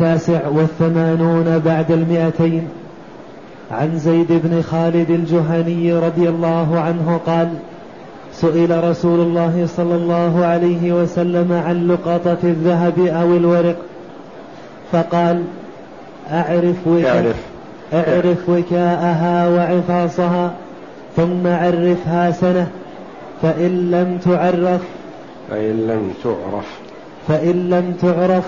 التاسع والثمانون بعد المئتين. عن زيد بن خالد الجهني رضي الله عنه قال سئل رسول الله صلى الله عليه وسلم عن لقطة الذهب أو الورق. فقال أعرف وكاء أعرف وكاءها وعفاصها ثم عرفها سنة. فإن لم تعرف فإن لم تعرف. فإن لم تعرف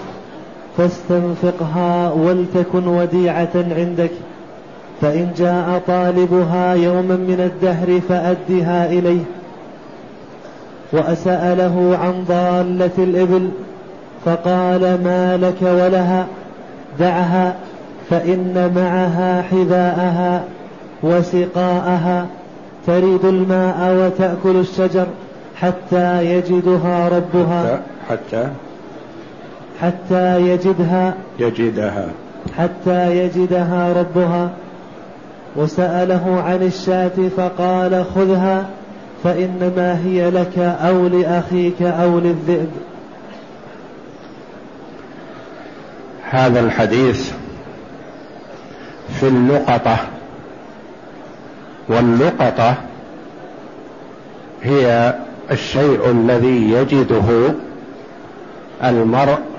فاستنفقها ولتكن وديعة عندك. فإن جاء طالبها يوما من الدهر فأدها إليه. وأسأله عن ضالة الإبل فقال ما لك ولها؟ دعها فإن معها حذاءها وسقاءها تريد الماء وتأكل الشجر حتى يجدها ربها. حتى حتى يجدها. يجدها. حتى يجدها ربها. وسأله عن الشاة فقال خذها فإنما هي لك أو لأخيك أو للذئب. هذا الحديث في اللقطة. واللقطة هي الشيء الذي يجده المرء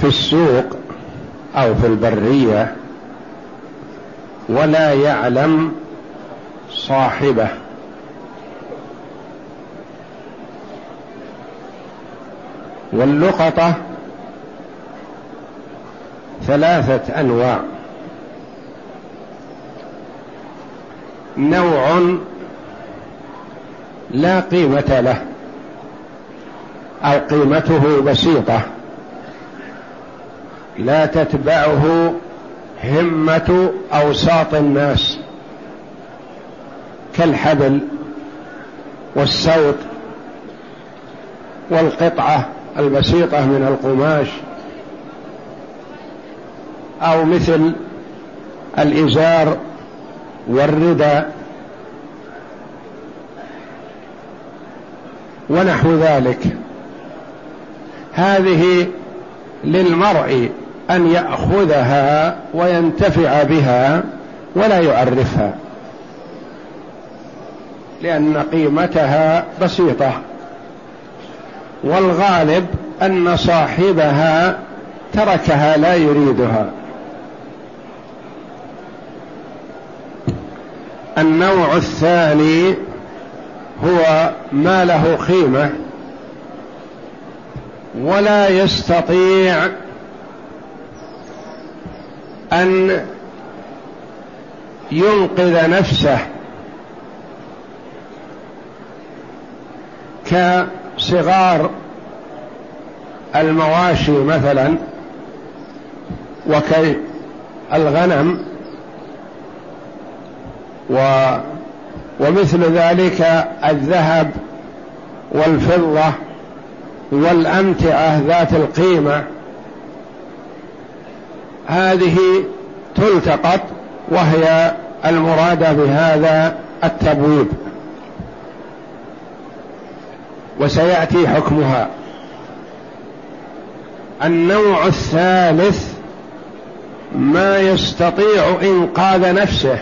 في السوق أو في البرية ولا يعلم صاحبه. واللقطة ثلاثة أنواع. نوع لا قيمة له أو قيمته بسيطة. لا تتبعه همة أوساط الناس كالحبل والسوط والقطعة البسيطة من القماش أو مثل الإزار والردى ونحو ذلك. هذه للمرء أن يأخذها وينتفع بها ولا يعرفها لأن قيمتها بسيطة والغالب أن صاحبها تركها لا يريدها. النوع الثاني هو ما له قيمة ولا يستطيع أن ينقذ نفسه كصغار المواشي مثلا وكالغنم و ومثل ذلك الذهب والفضة والأمتعة ذات القيمة هذه تلتقط وهي المرادة بهذا التبويب. وسيأتي حكمها. النوع الثالث ما يستطيع إنقاذ نفسه.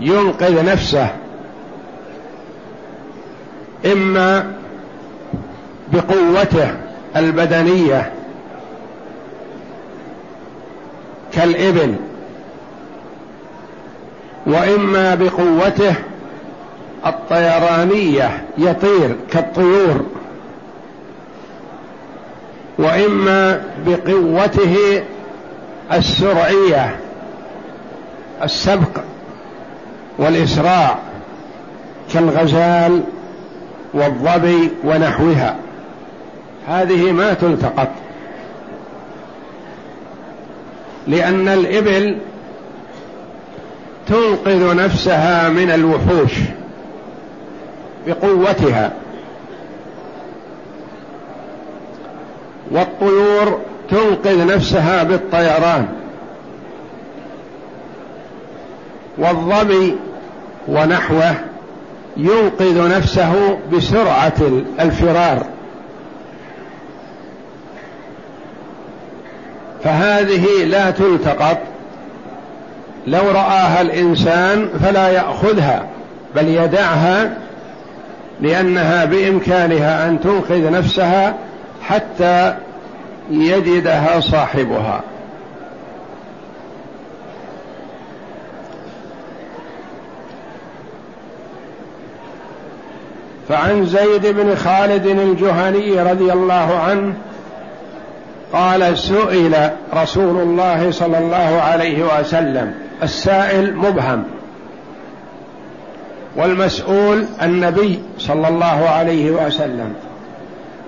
ينقذ نفسه. إما بقوته البدنية. كالإبل. وإما بقوته الطيرانية يطير كالطيور. وإما بقوته السرعية السبق والإسراع كالغزال والظبي ونحوها. هذه ما تلتقط. لأن الإبل تنقذ نفسها من الوحوش بقوتها. والطيور تنقذ نفسها بالطيران. والظبي ونحوه ينقذ نفسه بسرعة الفرار. فهذه لا تلتقط. لو رآها الإنسان فلا يأخذها بل يدعها لأنها بإمكانها أن تنقذ نفسها حتى يجدها صاحبها. فعن زيد بن خالد الجهني رضي الله عنه قال سئل رسول الله صلى الله عليه وسلم السائل مبهم. والمسؤول النبي صلى الله عليه وسلم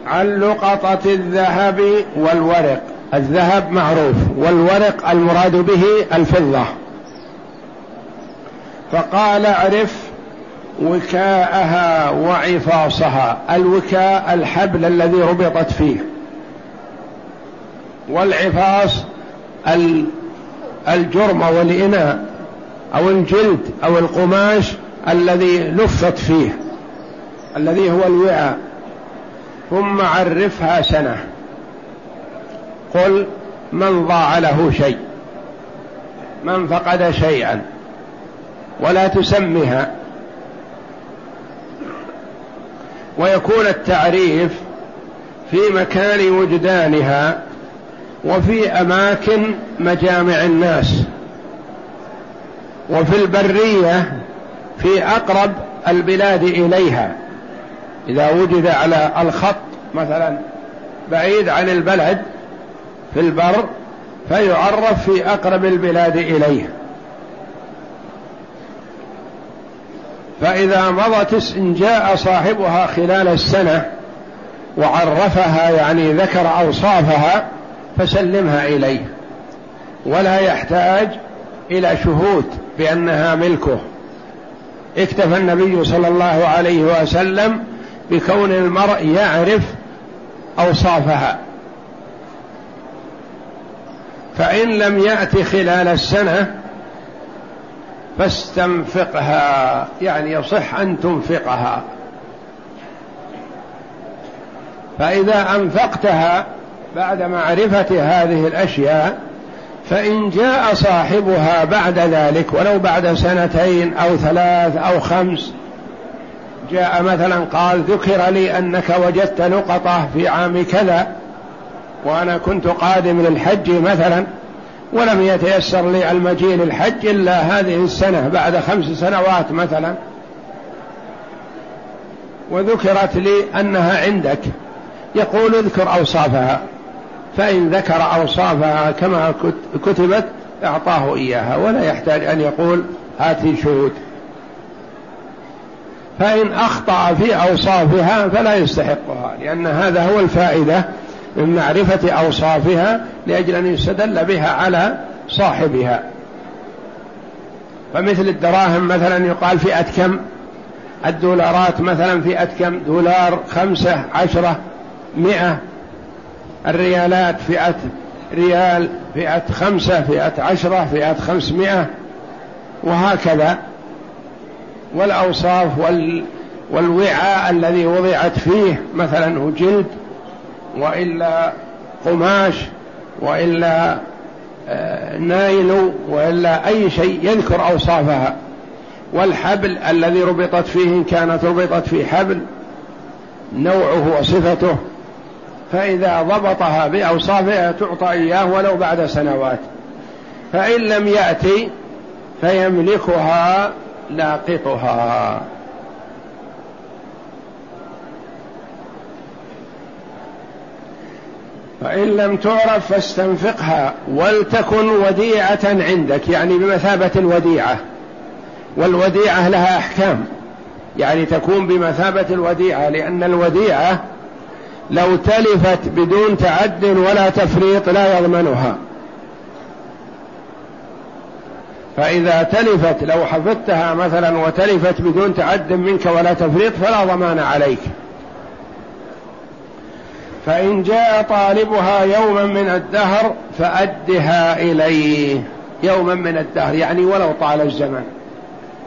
عن لقطة الذهب والورق. الذهب معروف والورق المراد به الفضة. فقال اعرف وكاءها وعفاصها الوكاء الحبل الذي ربطت فيه. والعفاص الجرم والإناء أو الجلد أو القماش الذي لفت فيه الذي هو الوعاء. ثم عرفها سنة. قل من ضاع له شيء من فقد شيئا ولا تسمها. ويكون التعريف في مكان وجدانها وفي أماكن مجامع الناس. وفي البرية في أقرب البلاد إليها. إذا وجد على الخط مثلا بعيد عن البلد في البر فيعرف في أقرب البلاد إليه. فإذا مضت ان جاء صاحبها خلال السنة وعرفها يعني ذكر أوصافها فسلمها إليه. ولا يحتاج إلى شهود بأنها ملكه. اكتفى النبي صلى الله عليه وسلم بكون المرء يعرف أوصافها. فإن لم يأت خلال السنة فاستنفقها يعني يصح أن تنفقها. فإذا أنفقتها بعد معرفة هذه الأشياء فإن جاء صاحبها بعد ذلك ولو بعد سنتين أو ثلاث أو خمس جاء مثلا قال ذكر لي أنك وجدت نقطة في عام كذا وأنا كنت قادم للحج مثلا ولم يتيسر لي المجيء للحج إلا هذه السنة بعد خمس سنوات مثلا. وذكرت لي أنها عندك يقول اذكر أوصافها. فإن ذكر أوصافها كما كتبت أعطاه إياها ولا يحتاج أن يقول هاتي شهود. فإن أخطأ في أوصافها فلا يستحقها لأن هذا هو الفائدة من معرفة أوصافها لأجل أن يستدل بها على صاحبها. فمثل الدراهم مثلا يقال فئة كم؟ الدولارات مثلا فئة كم؟ دولار خمسة عشرة مئة. الريالات فئة ريال فئة خمسة فئة عشرة فئة خمسمائة وهكذا. والأوصاف وال والوعاء الذي وضعت فيه مثلا جلد وإلا قماش وإلا آه، نايل وإلا أي شيء يذكر أوصافها. والحبل الذي ربطت فيه إن كانت ربطت في حبل نوعه وصفته. فإذا ضبطها بأوصافها تعطى إياه ولو بعد سنوات. فإن لم يأتي فيملكها لاقطها. فإن لم تعرف فاستنفقها ولتكن وديعة عندك يعني بمثابة الوديعة. والوديعة لها أحكام. يعني تكون بمثابة الوديعة لأن الوديعة لو تلفت بدون تعد ولا تفريط لا يضمنها. فإذا تلفت لو حفظتها مثلا وتلفت بدون تعد منك ولا تفريط فلا ضمان عليك. فإن جاء طالبها يوما من الدهر فأدها إليه. يوما من الدهر يعني ولو طال الزمن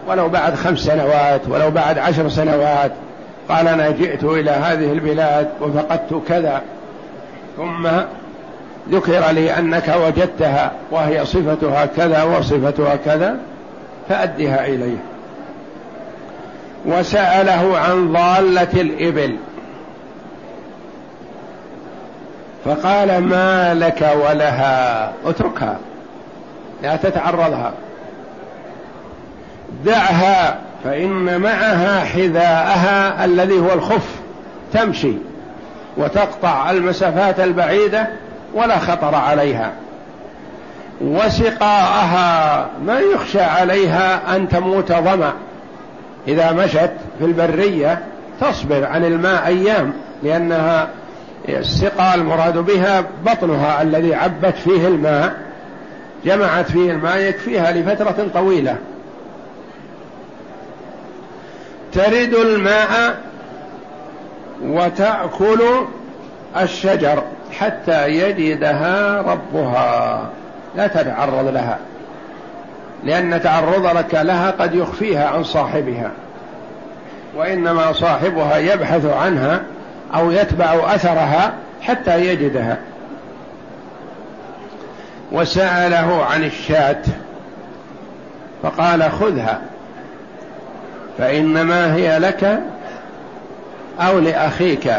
ولو بعد خمس سنوات ولو بعد عشر سنوات. قال أنا جئت إلى هذه البلاد وفقدت كذا ثم ذكر لي أنك وجدتها وهي صفتها كذا وصفتها كذا فأدها إليه. وسأله عن ضالة الإبل. فقال ما لك ولها؟ اتركها لا تتعرضها. دعها فإن معها حذاءها الذي هو الخف تمشي وتقطع المسافات البعيدة ولا خطر عليها. وسقاءها ما يخشى عليها أن تموت ظمأ. إذا مشت في البرية تصبر عن الماء أيام لأنها السقى المراد بها بطنها الذي عبت فيه الماء جمعت فيه الماء يكفيها لفترة طويلة. ترد الماء وتأكل الشجر حتى يجدها ربها. لا تتعرض لها لأن تعرضك لها قد يخفيها عن صاحبها وإنما صاحبها يبحث عنها أو يتبع أثرها حتى يجدها. وسأله عن الشاة فقال خذها. فإنما هي لك أو لأخيك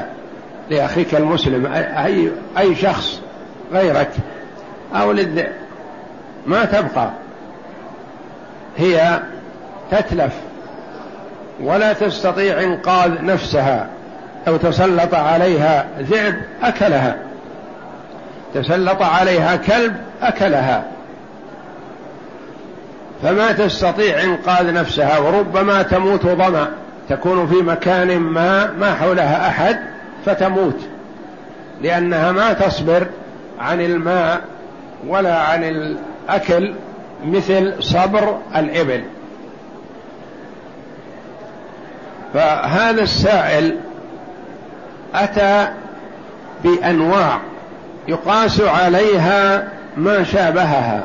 لأخيك المسلم أي, أي شخص غيرك أو للذئب ما تبقى. هي تتلف ولا تستطيع إنقاذ نفسها. أو تسلط عليها ذئب أكلها تسلط عليها كلب أكلها. فما تستطيع إنقاذ نفسها وربما تموت ظمأ. تكون في مكان ما ما حولها أحد فتموت. لأنها ما تصبر عن الماء ولا عن الأكل مثل صبر الإبل. فهذا السائل أتى بأنواع يقاس عليها ما شابهها.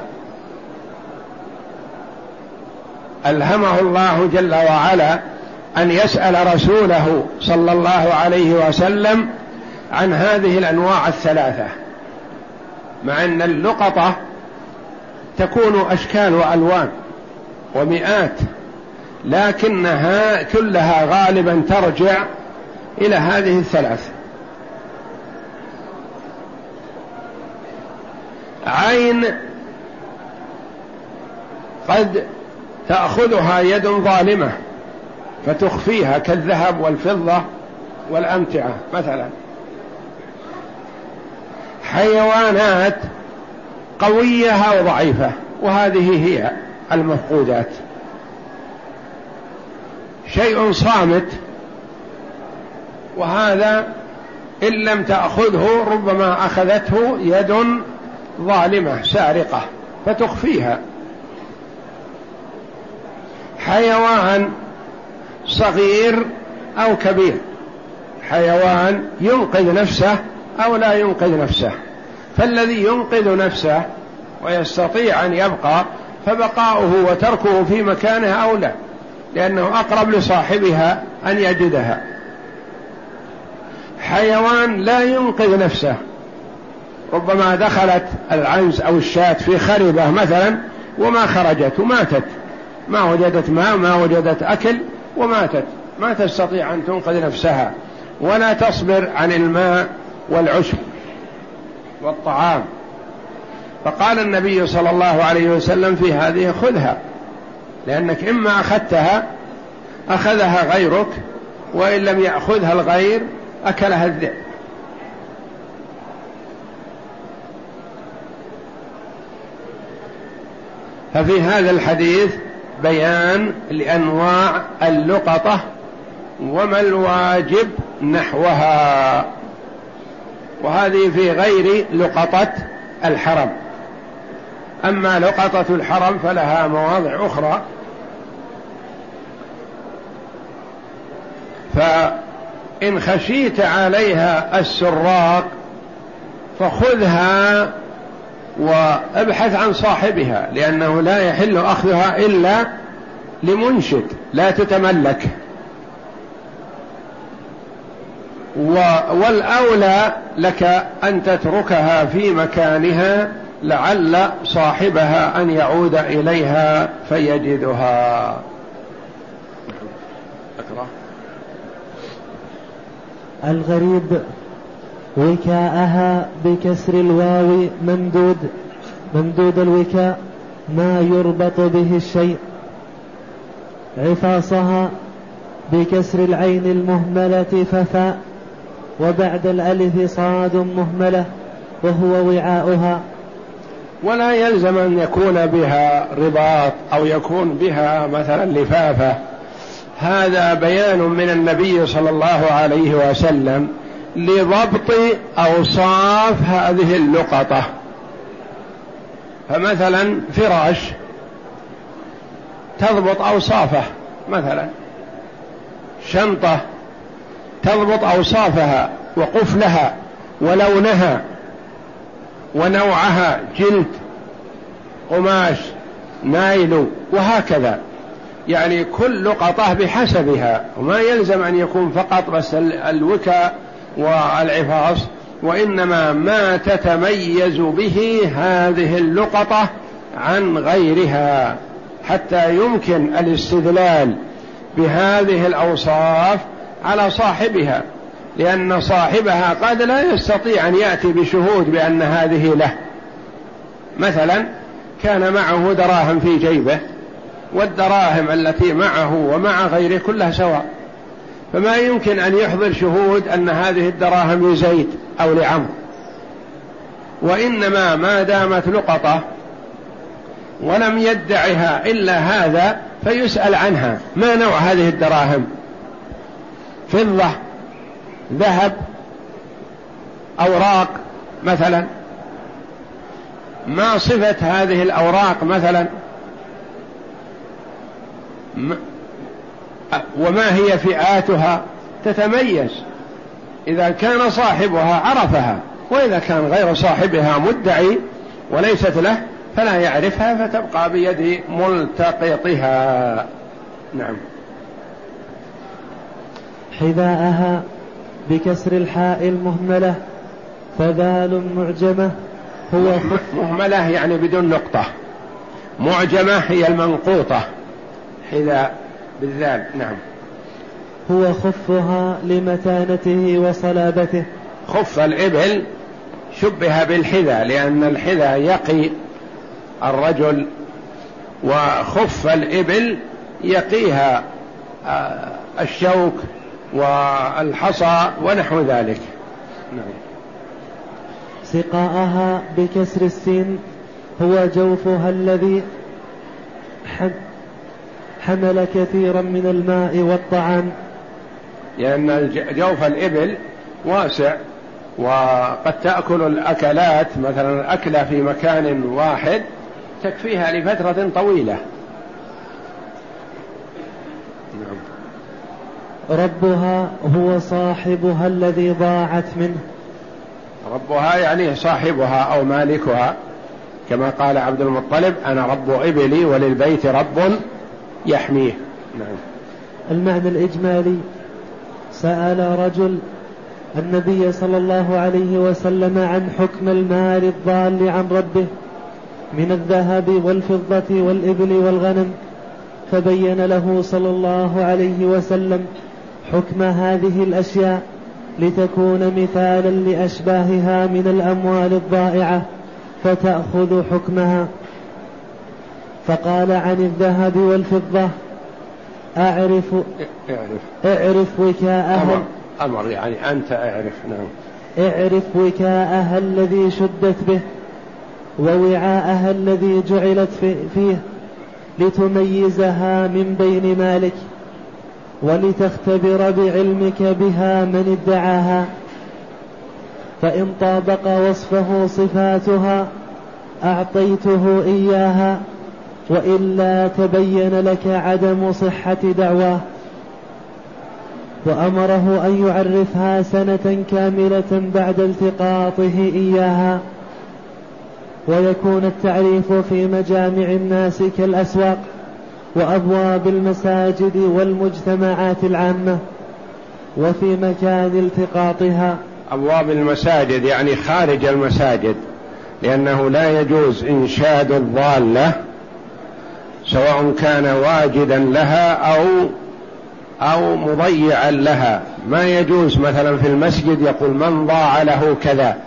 ألهمه الله جل وعلا أن يسأل رسوله صلى الله عليه وسلم عن هذه الأنواع الثلاثة مع أن اللقطة تكون أشكال وألوان ومئات لكنها كلها غالبا ترجع إلى هذه الثلاث. عين قد تأخذها يد ظالمة فتخفيها كالذهب والفضة والأمتعة مثلا. حيوانات قوية أو ضعيفة وهذه هي المفقودات. شيء صامت وهذا إن لم تأخذه ربما أخذته يد ظالمة سارقة فتخفيها. حيوان صغير أو كبير. حيوان ينقذ نفسه أو لا ينقذ نفسه. فالذي ينقذ نفسه ويستطيع أن يبقى فبقاؤه وتركه في مكانه أولى لأنه أقرب لصاحبها أن يجدها. حيوان لا ينقذ نفسه. ربما دخلت العنز أو الشاة في خربة مثلا وما خرجت وماتت. ما وجدت ماء ما وجدت أكل وماتت. ما تستطيع أن تنقذ نفسها ولا تصبر عن الماء والعشب والطعام. فقال النبي صلى الله عليه وسلم في هذه خذها لأنك إما أخذتها أخذها غيرك وإن لم يأخذها الغير أكلها الذئب. ففي هذا الحديث بيان لأنواع اللقطة وما الواجب نحوها. وهذه في غير لقطة الحرم. أما لقطة الحرم فلها مواضع أخرى. فإن خشيت عليها السراق فخذها وابحث عن صاحبها لأنه لا يحل أخذها إلا لمنشد لا تتملك والأولى لك أن تتركها في مكانها لعل صاحبها أن يعود إليها فيجدها أكره. الغريب وكاءها بكسر الواو ممدود. ممدود الوكاء. ما يربط به الشيء. عفاصها بكسر العين المهملة ففاء وبعد الألف صاد مهملة وهو وعاؤها. ولا يلزم أن يكون بها رباط أو يكون بها مثلا لفافة. هذا بيان من النبي صلى الله عليه وسلم لضبط أوصاف هذه اللقطة. فمثلا فراش تضبط أوصافه مثلا شنطة تضبط أوصافها وقفلها ولونها ونوعها جلد قماش نايل وهكذا. يعني كل لقطة بحسبها وما يلزم أن يكون فقط بس الوكاء والعفاص وإنما ما تتميز به هذه اللقطة عن غيرها حتى يمكن الاستدلال بهذه الأوصاف على صاحبها لأن صاحبها قد لا يستطيع أن يأتي بشهود بأن هذه له. مثلا كان معه دراهم في جيبه والدراهم التي معه ومع غيره كلها سواء. فما يمكن أن يحضر شهود أن هذه الدراهم لزيد أو لعمرو. وإنما ما دامت لقطة ولم يدعها إلا هذا فيسأل عنها. ما نوع هذه الدراهم؟ فضة ذهب أوراق مثلا. ما صفة هذه الأوراق مثلا؟ وما هي فئاتها تتميز. إذا كان صاحبها عرفها وإذا كان غير صاحبها مدعي وليست له فلا يعرفها فتبقى بيد ملتقطها. نعم. حذاءها بكسر الحاء المهملة فذال معجمة هو مهملة يعني بدون نقطة. معجمة هي المنقوطة. حذاء. بالذال نعم. هو خفها لمتانته وصلابته. خف الإبل شبه بالحذاء لأن الحذاء يقي الرجل وخف الإبل يقيها آه، الشوك والحصى ونحو ذلك. نعم. سقاءها بكسر السين هو جوفها الذي حمل كثيرا من الماء والطعام. لأن جوف الإبل واسع وقد تأكل الأكلات مثلا الأكلة في مكان واحد تكفيها لفترة طويلة. نعم. ربها هو صاحبها الذي ضاعت منه. ربها يعني صاحبها أو مالكها. كما قال عبد المطلب أنا رب إبلي وللبيت رب يحميه. نعم. المعنى الإجمالي سأل رجل النبي صلى الله عليه وسلم عن حكم المال الضال عن ربه من الذهب والفضة والإبل والغنم فبين له صلى الله عليه وسلم حكم هذه الأشياء لتكون مثالا لأشباهها من الأموال الضائعة فتأخذ حكمها. فقال عن الذهب والفضة أعرف اعرف. اعرف وكاءها أمر, أمر يعني أنت أعرف نعم. اعرف وكاءها الذي شدت به ووعاءها الذي جعلت فيه لتميزها من بين مالك ولتختبر بعلمك بها من ادعاها. فإن طابق وصفه صفاتها أعطيته إياها. وإلا تبين لك عدم صحة دعواه وأمره أن يعرفها سنة كاملة بعد التقاطه إياها. ويكون التعريف في مجامع الناس كالأسواق وأبواب المساجد والمجتمعات العامة وفي مكان التقاطها. أبواب المساجد يعني خارج المساجد لأنه لا يجوز إنشاد الضالة سواء كان واجدا لها أو أو مضيعا لها. ما يجوز مثلا في المسجد يقول من ضاع له كذا.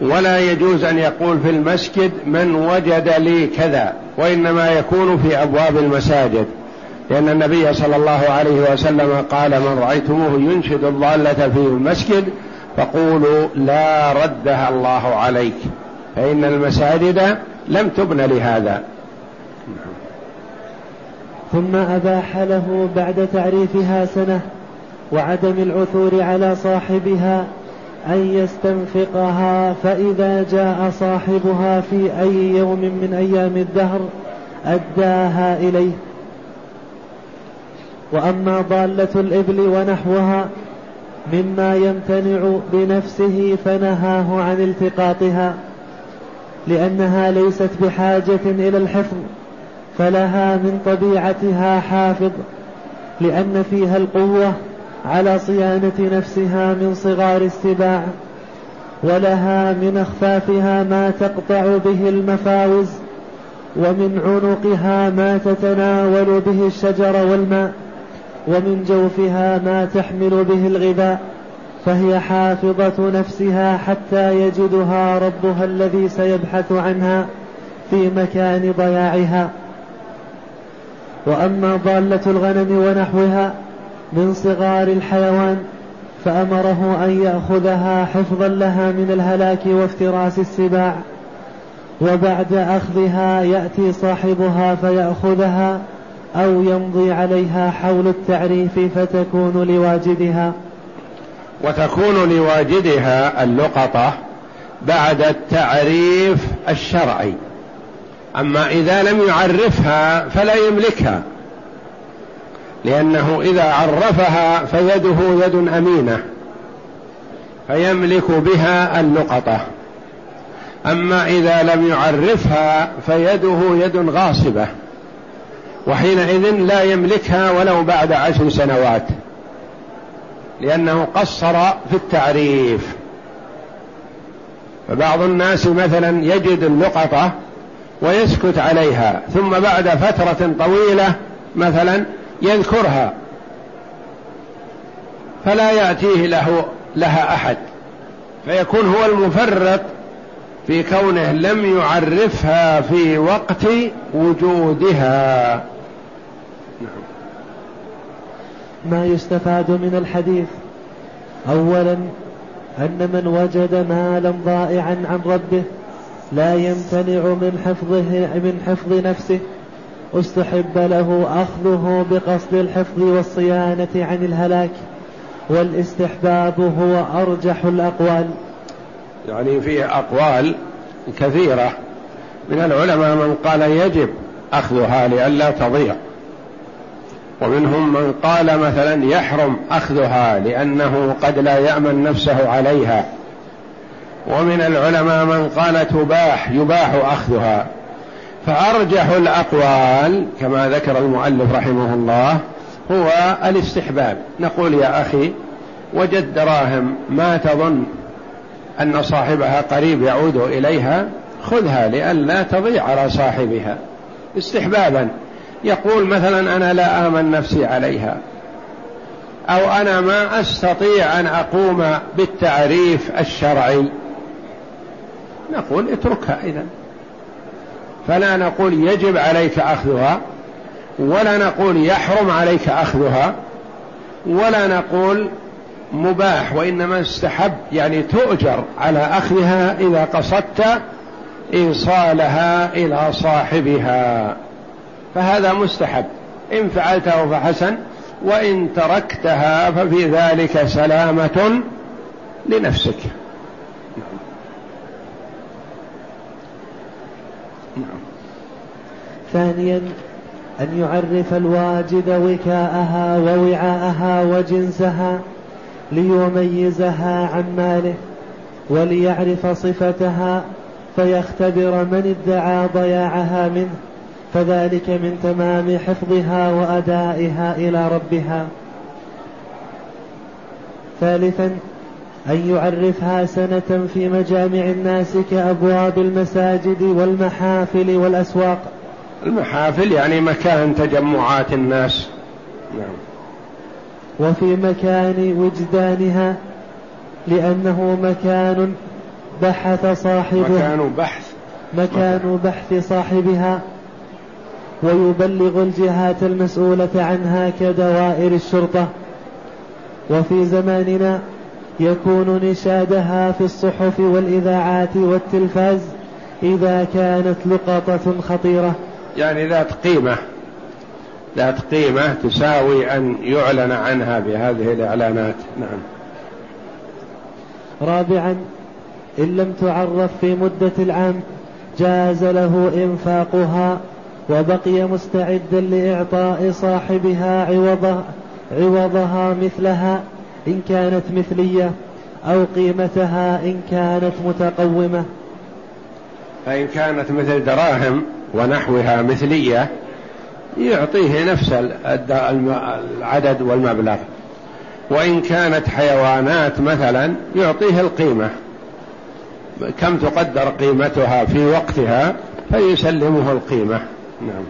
ولا يجوز أن يقول في المسجد من وجد لي كذا وإنما يكون في أبواب المساجد. لأن النبي صلى الله عليه وسلم قال من رأيتموه ينشد الضالة في المسجد فقولوا لا ردها الله عليك. فإن المساجد لم تبن لهذا. ثم أباح له بعد تعريفها سنة وعدم العثور على صاحبها أن يستنفقها فإذا جاء صاحبها في أي يوم من أيام الدهر أداها إليه. وأما ضالة الإبل ونحوها مما يمتنع بنفسه فنهاه عن التقاطها لأنها ليست بحاجة إلى الحفظ. فلها من طبيعتها حافظ لأن فيها القوة على صيانة نفسها من صغار السباع ولها من أخفافها ما تقطع به المفاوز ومن عنقها ما تتناول به الشجر والماء ومن جوفها ما تحمل به الغذاء فهي حافظة نفسها حتى يجدها ربها الذي سيبحث عنها في مكان ضياعها. وأما ضالة الغنم ونحوها من صغار الحيوان فأمره أن يأخذها حفظا لها من الهلاك وافتراس السباع وبعد أخذها يأتي صاحبها فيأخذها أو يمضي عليها حول التعريف فتكون لواجدها. وتكون لواجدها اللقطة بعد التعريف الشرعي. أما إذا لم يعرفها فلا يملكها. لأنه إذا عرفها فيده يد أمينة فيملك بها اللقطة أما إذا لم يعرفها فيده يد غاصبة وحينئذ لا يملكها ولو بعد عشر سنوات لأنه قصر في التعريف. فبعض الناس مثلا يجد اللقطة ويسكت عليها. ثم بعد فترة طويلة مثلا يذكرها. فلا يأتيه له لها أحد. فيكون هو المفرط في كونه لم يعرفها في وقت وجودها. ما يستفاد من الحديث. أولا أن من وجد مالا ضائعا عن ربه. لا يمتنع من حفظه من حفظ نفسه. استحب له أخذه بقصد الحفظ والصيانة عن الهلاك. والاستحباب هو أرجح الأقوال. يعني فيه أقوال كثيرة. من العلماء من قال يجب أخذها لئلا تضيع. ومنهم من قال مثلا يحرم أخذها لأنه قد لا يأمن نفسه عليها. ومن العلماء من قال تباح يباح أخذها. فأرجح الأقوال كما ذكر المؤلف رحمه الله هو الاستحباب. نقول يا أخي وجد دراهم ما تظن أن صاحبها قريب يعود إليها خذها لئلا تضيع على صاحبها. استحبابا. يقول مثلا أنا لا آمن نفسي عليها. أو أنا ما أستطيع أن أقوم بالتعريف الشرعي. نقول اتركها إذا فلا نقول يجب عليك أخذها ولا نقول يحرم عليك أخذها ولا نقول مباح وإنما استحب يعني تؤجر على أخذها إذا قصدت إيصالها إلى صاحبها. فهذا مستحب. إن فعلته فحسن وإن تركتها ففي ذلك سلامة لنفسك. نعم. ثانيا أن يعرف الواجد وكاءها ووعاءها وجنسها ليميزها عن ماله وليعرف صفتها فيختبر من ادعى ضياعها منه فذلك من تمام حفظها وأدائها إلى ربها ثالثا أن يعرفها سنة في مجامع الناس كأبواب المساجد والمحافل والأسواق. المحافل يعني مكان تجمعات الناس. نعم. وفي مكان وجدانها لأنه مكان بحث صاحبها. مكان بحث. مكان بحث صاحبها. ويبلغ الجهات المسؤولة عنها كدوائر الشرطة. وفي زماننا يكون نشادها في الصحف والإذاعات والتلفاز إذا كانت لقطة خطيرة. يعني ذات قيمة ذات قيمة تساوي أن يعلن عنها بهذه الإعلانات. نعم. رابعا إن لم تعرف في مدة العام جاز له إنفاقها وبقي مستعدا لإعطاء صاحبها عوضها, عوضها مثلها. إن كانت مثلية أو قيمتها إن كانت متقومة. فإن كانت مثل دراهم ونحوها مثلية يعطيه نفس العدد والمبلغ. وإن كانت حيوانات مثلا يعطيه القيمة. كم تقدر قيمتها في وقتها فيسلمه القيمة. نعم.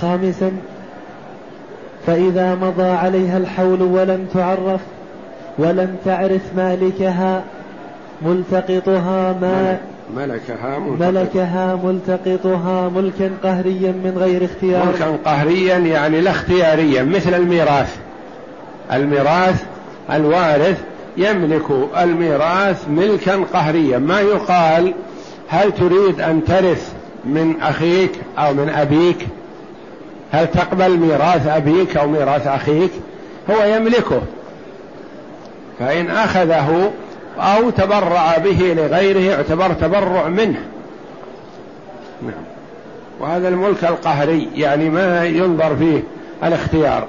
خامسا فإذا مضى عليها الحول ولم تعرف ولم تعرف مالكها ملتقطها ما ملكها ملتقط. ملكها ملتقطها ملكا قهريا من غير اختيار. ملكا قهريا يعني لا اختياريا مثل الميراث. الميراث الوارث يملك الميراث ملكا قهريا. ما يقال هل تريد أن ترث من أخيك أو من أبيك؟ هل تقبل ميراث أبيك أو ميراث أخيك؟ هو يملكه. فإن أخذه أو تبرع به لغيره يعتبر تبرع منه. نعم. وهذا الملك القهري يعني ما ينظر فيه الاختيار.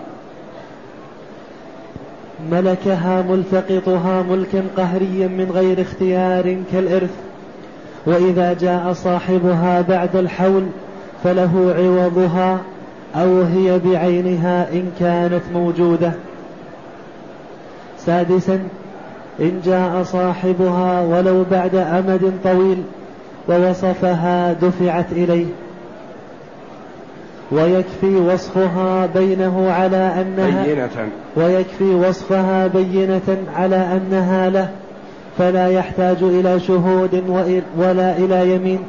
ملكها ملتقطها ملكا قهريا من غير اختيار كالإرث. وإذا جاء صاحبها بعد الحول فله عوضها أو هي بعينها إن كانت موجودة. سادسا إن جاء صاحبها ولو بعد أمد طويل ووصفها دفعت إليه. ويكفي وصفها بينه على أنها بينة. ويكفي وصفها بينة على أنها له. فلا يحتاج إلى شهود ولا إلى يمين.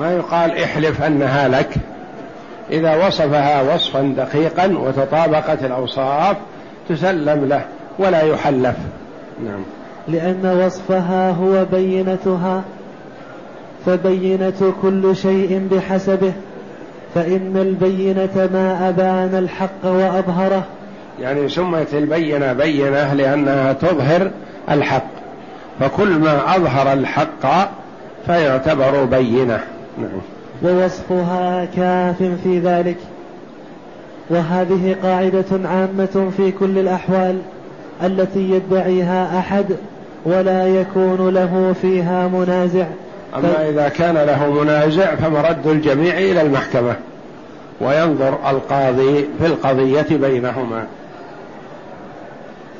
ما يقال احلف أنها لك. إذا وصفها وصفا دقيقا وتطابقت الأوصاف تسلم له ولا يحلف. نعم. لأن وصفها هو بينتها فبينة كل شيء بحسبه فإن البينة ما أبان الحق وأظهره. يعني سميت البينة بينة لأنها تظهر الحق فكل ما أظهر الحق فيعتبر بينة. نعم. ووصفها كاف في ذلك. وهذه قاعدة عامة في كل الأحوال التي يدعيها أحد ولا يكون له فيها منازع. أما إذا كان له منازع فمرد الجميع إلى المحكمة وينظر القاضي في القضية بينهما.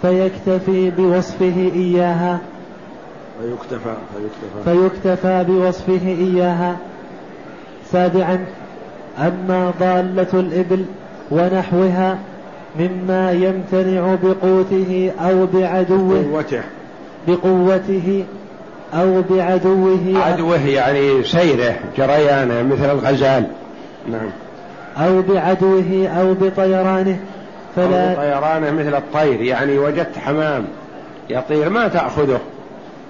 فيكتفي بوصفه إياها. فيكتفى فيكتفى. فيكتفى بوصفه إياها. سابعا أما ضالة الإبل ونحوها مما يمتنع بقوته أو بعدوه قوته بقوته أو بعدوه. عدوه يعني سيره جريانه مثل الغزال. نعم. أو بعدوه أو بطيرانه فلا أو بطيرانه مثل الطير يعني وجدت حمام يطير ما تأخذه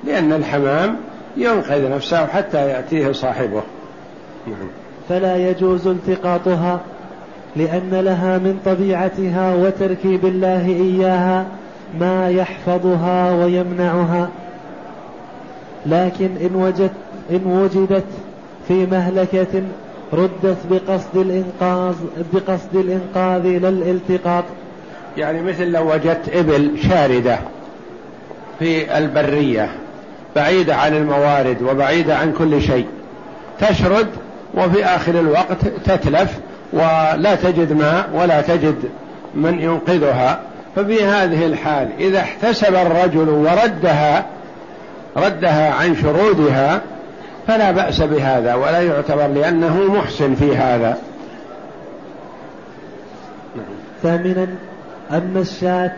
لأن الحمام ينقذ نفسه حتى يأتيه صاحبه. فلا يجوز التقاطها لأن لها من طبيعتها وتركيب الله إياها ما يحفظها ويمنعها. لكن إن وجدت إن وجدت في مهلكة ردت بقصد الإنقاذ بقصد الإنقاذ لا الالتقاط. يعني مثل لو وجدت إبل شاردة في البرية بعيدة عن الموارد وبعيدة عن كل شيء تشرد وفي آخر الوقت تتلف ولا تجد ماء ولا تجد من ينقذها. ففي هذه الحال إذا احتسب الرجل وردها ردها عن شرودها فلا بأس بهذا ولا يعتبر لأنه محسن في هذا. ثامنا أما الشاة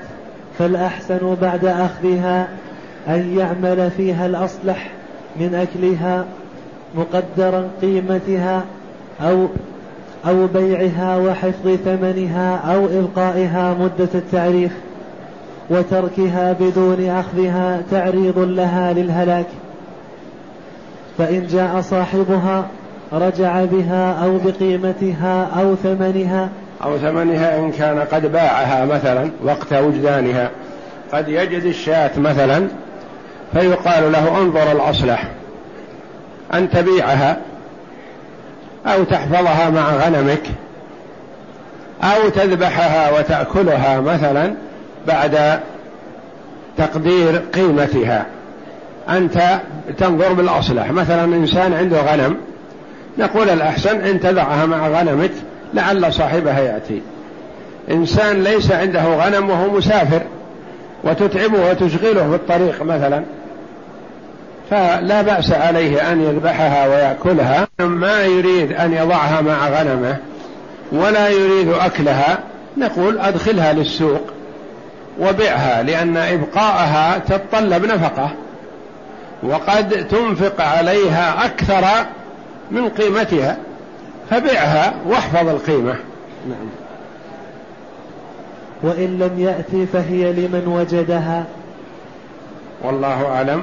فالأحسن بعد أخذها أن يعمل فيها الأصلح من أكلها مقدرا قيمتها أو أو بيعها وحفظ ثمنها أو إبقائها مدة التعريف وتركها بدون أخذها تعريض لها للهلاك. فإن جاء صاحبها رجع بها أو بقيمتها أو ثمنها. أو ثمنها إن كان قد باعها مثلا وقت وجدانها. قد يجد الشاة مثلا فيقال له انظر الأصلح. أن تبيعها أو تحفظها مع غنمك أو تذبحها وتأكلها مثلا بعد تقدير قيمتها. أنت تنظر بالأصلح. مثلا إنسان عنده غنم نقول الأحسن أن تضعها مع غنمك لعل صاحبها يأتي. إنسان ليس عنده غنم وهو مسافر وتتعبه وتشغله في الطريق مثلا. فلا بأس عليه أن يذبحها ويأكلها. ما يريد أن يضعها مع غنمه ولا يريد أكلها نقول أدخلها للسوق وبعها لأن إبقاءها تتطلب نفقة وقد تنفق عليها أكثر من قيمتها فبعها واحفظ القيمة. نعم. وإن لم يأتي فهي لمن وجدها. والله أعلم.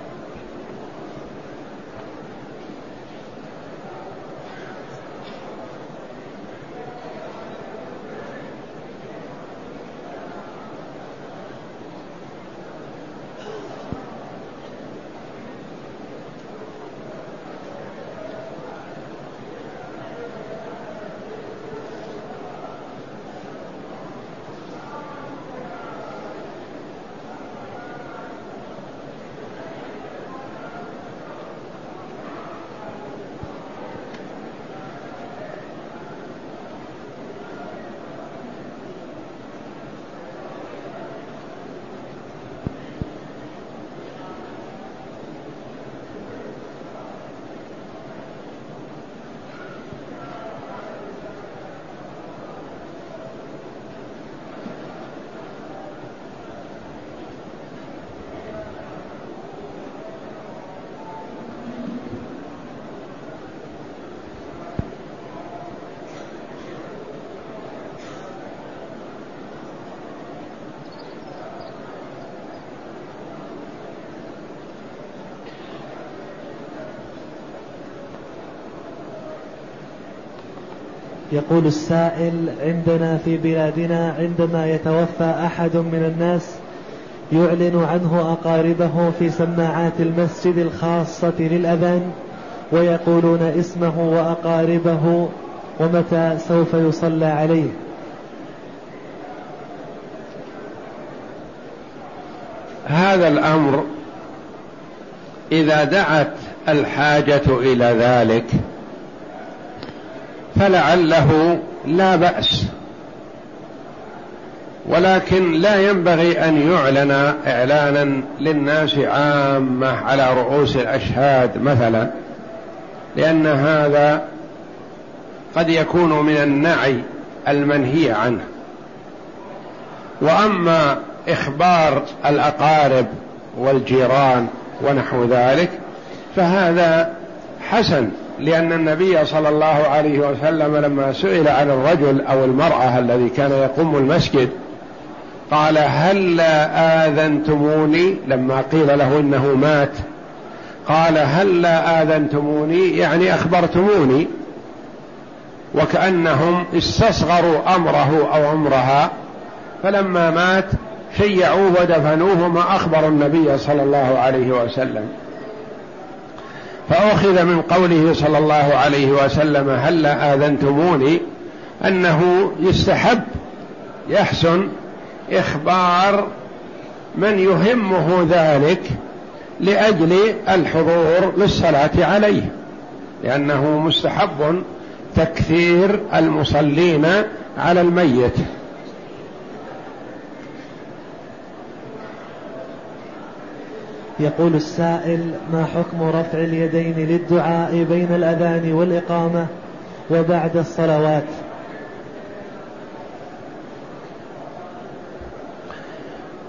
يقول السائل عندنا في بلادنا عندما يتوفى أحد من الناس يعلن عنه أقاربه في سماعات المسجد الخاصة للأذان ويقولون اسمه وأقاربه ومتى سوف يصلى عليه. هذا الأمر إذا دعت الحاجة إلى ذلك فلعله لا بأس. ولكن لا ينبغي أن يعلن إعلانا للناس عامة على رؤوس الأشهاد مثلا لأن هذا قد يكون من النعي المنهي عنه. وأما إخبار الأقارب والجيران ونحو ذلك فهذا حسن. لأن النبي صلى الله عليه وسلم لما سئل عن الرجل أو المرأة الذي كان يقوم المسجد قال هل آذنتموني؟ لما قيل له إنه مات. قال هل آذنتموني؟ يعني أخبرتموني. وكأنهم استصغروا أمره أو أمرها فلما مات شيعوه ودفنوه ما أخبروا النبي صلى الله عليه وسلم. فأخذ من قوله صلى الله عليه وسلم هل آذنتموني أنه يستحب يحسن إخبار من يهمه ذلك لأجل الحضور للصلاة عليه لأنه مستحب تكثير المصلين على الميت. يقول السائل ما حكم رفع اليدين للدعاء بين الأذان والإقامة وبعد الصلوات؟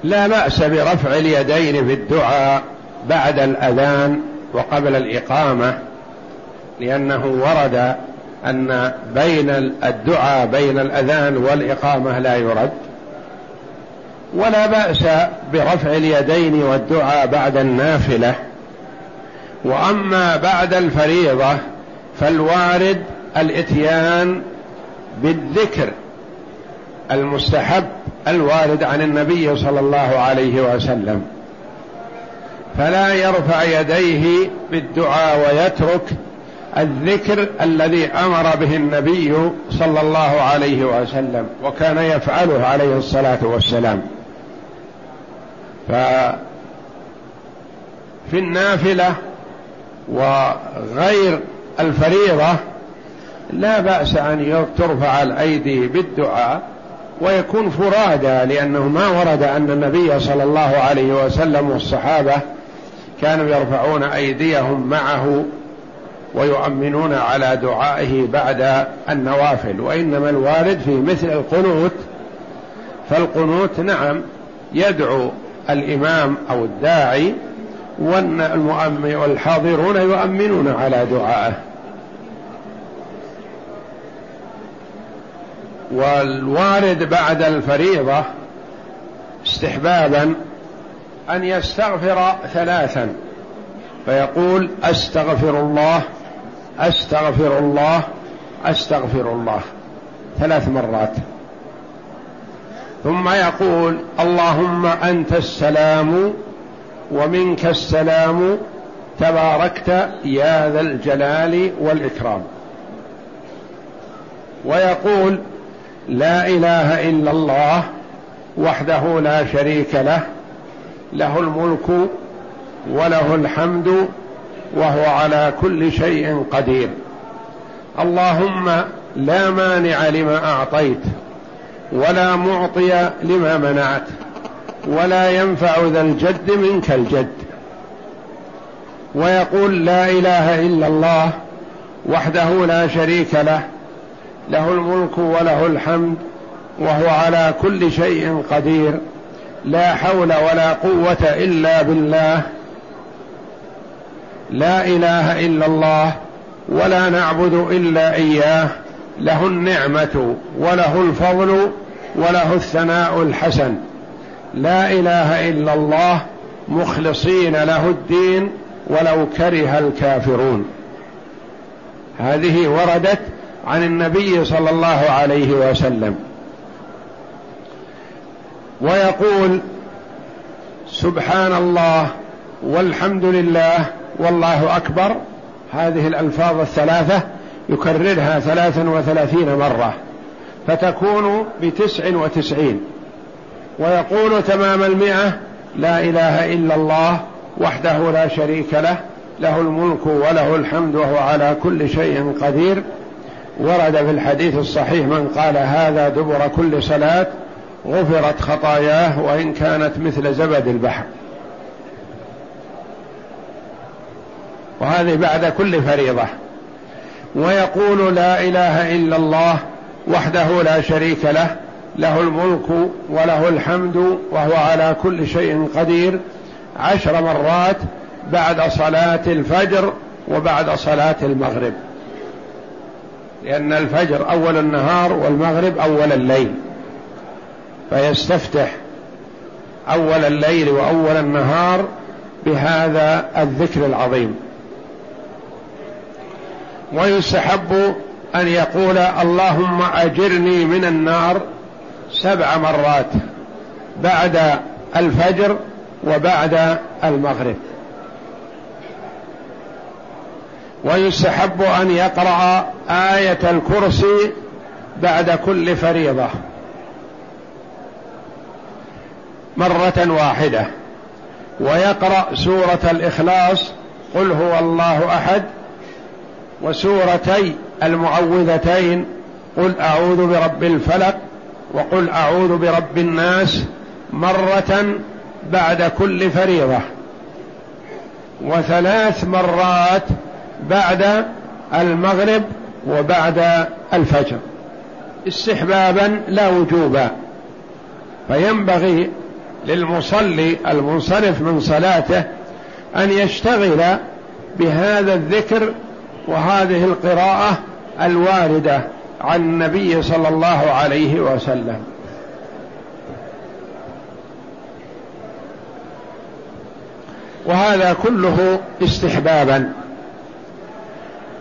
لا بأس برفع اليدين في الدعاء بعد الأذان وقبل الإقامة لأنه ورد أن بين الدعاء بين الأذان والإقامة لا يرد. ولا بأس برفع اليدين والدعاء بعد النافلة. وأما بعد الفريضة فالوارد الإتيان بالذكر المستحب الوارد عن النبي صلى الله عليه وسلم. فلا يرفع يديه بالدعاء ويترك الذكر الذي أمر به النبي صلى الله عليه وسلم وكان يفعله عليه الصلاة والسلام. ففي النافلة وغير الفريضة لا بأس أن ترفع الأيدي بالدعاء ويكون فرادى لأنه ما ورد أن النبي صلى الله عليه وسلم والصحابة كانوا يرفعون أيديهم معه ويؤمنون على دعائه بعد النوافل. وإنما الوارد في مثل القنوت فالقنوت نعم يدعو الإمام أو الداعي والحاضرون يؤمنون على دعائه. والوارد بعد الفريضة استحبابا أن يستغفر ثلاثا فيقول أستغفر الله أستغفر الله أستغفر الله. ثلاث مرات. ثم يقول اللهم أنت السلام ومنك السلام تباركت يا ذا الجلال والإكرام. ويقول لا إله إلا الله وحده لا شريك له له الملك وله الحمد وهو على كل شيء قدير. اللهم لا مانع لما أعطيت ولا معطي لما منعت ولا ينفع ذا الجد منك الجد. ويقول لا إله إلا الله وحده لا شريك له له الملك وله الحمد وهو على كل شيء قدير لا حول ولا قوة إلا بالله. لا إله إلا الله ولا نعبد إلا إياه له النعمة وله الفضل وله الثناء الحسن. لا إله إلا الله مخلصين له الدين ولو كره الكافرون. هذه وردت عن النبي صلى الله عليه وسلم. ويقول سبحان الله والحمد لله والله أكبر. هذه الألفاظ الثلاثة يكررها ثلاثا وثلاثين مرة. فتكون بتسع وتسعين. ويقول تمام المئة لا إله إلا الله وحده لا شريك له له الملك وله الحمد وهو على كل شيء قدير. ورد في الحديث الصحيح من قال هذا دبر كل صلاة غفرت خطاياه وإن كانت مثل زبد البحر. وهذه بعد كل فريضة. ويقول لا إله إلا الله وحده لا شريك له له الملك وله الحمد وهو على كل شيء قدير. عشر مرات بعد صلاة الفجر وبعد صلاة المغرب. لأن الفجر أول النهار والمغرب أول الليل. فيستفتح أول الليل وأول النهار بهذا الذكر العظيم. ويستحب أن يقول اللهم أجرني من النار سبع مرات بعد الفجر وبعد المغرب. ويستحب أن يقرأ آية الكرسي بعد كل فريضة. مرة واحدة. ويقرأ سورة الإخلاص قل هو الله أحد وسورتي المعوذتين قل أعوذ برب الفلق وقل أعوذ برب الناس مرة بعد كل فريضة وثلاث مرات بعد المغرب وبعد الفجر استحبابا لا وجوبا فينبغي للمصلي المنصرف من صلاته أن يشتغل بهذا الذكر وهذه القراءة الواردة عن النبي صلى الله عليه وسلم. وهذا كله استحبابا.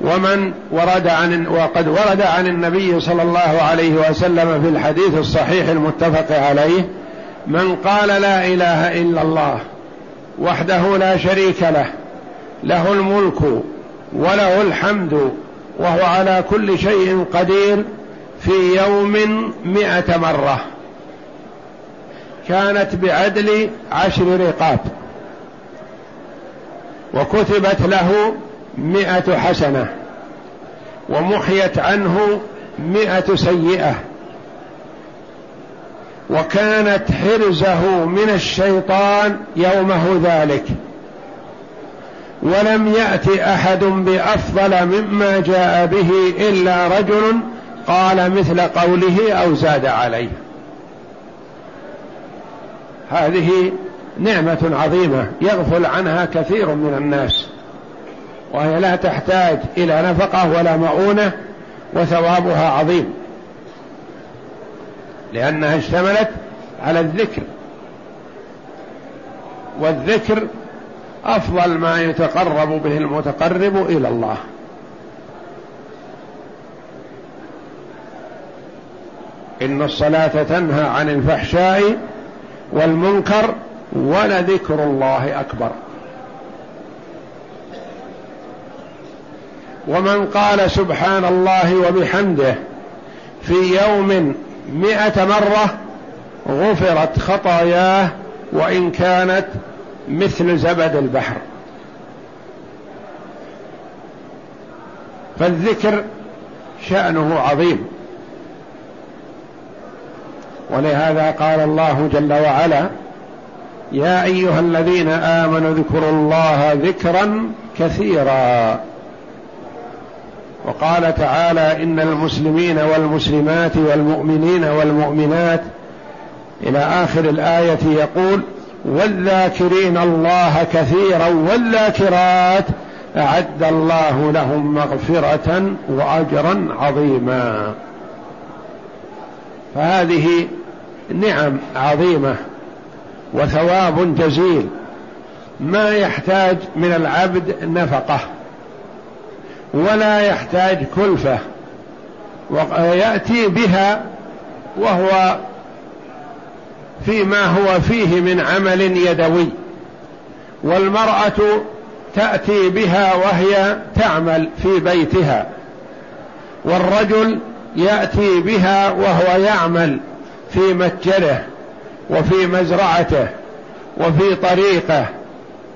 ومن ورد عن وقد ورد عن النبي صلى الله عليه وسلم في الحديث الصحيح المتفق عليه من قال لا إله إلا الله وحده لا شريك له له الملك وله الحمد وهو على كل شيء قدير في يوم مئة مرة. كانت بعدل عشر رقاب. وكتبت له مئة حسنة. ومحيت عنه مئة سيئة. وكانت حرزه من الشيطان يومه ذلك. ولم يأت أحد بأفضل مما جاء به إلا رجل قال مثل قوله أو زاد عليه. هذه نعمة عظيمة يغفل عنها كثير من الناس وهي لا تحتاج إلى نفقة ولا مؤونة وثوابها عظيم لأنها اشتملت على الذكر والذكر أفضل ما يتقرب به المتقرب إلى الله. إن الصلاة تنهى عن الفحشاء والمنكر ولذكر الله أكبر. ومن قال سبحان الله وبحمده في يوم مئة مرة غفرت خطاياه وإن كانت مثل زبد البحر. فالذكر شأنه عظيم. ولهذا قال الله جل وعلا يا أيها الذين آمنوا اذكروا الله ذكرا كثيرا. وقال تعالى إن المسلمين والمسلمات والمؤمنين والمؤمنات إلى آخر الآية يقول والذاكرين الله كثيرا والذاكرات أعد الله لهم مغفرة وأجرا عظيما. فهذه نعم عظيمة وثواب جزيل. ما يحتاج من العبد نفقة ولا يحتاج كلفة. ويأتي بها وهو فيما هو فيه من عمل يدوي والمرأة تأتي بها وهي تعمل في بيتها والرجل يأتي بها وهو يعمل في متجره وفي مزرعته وفي طريقه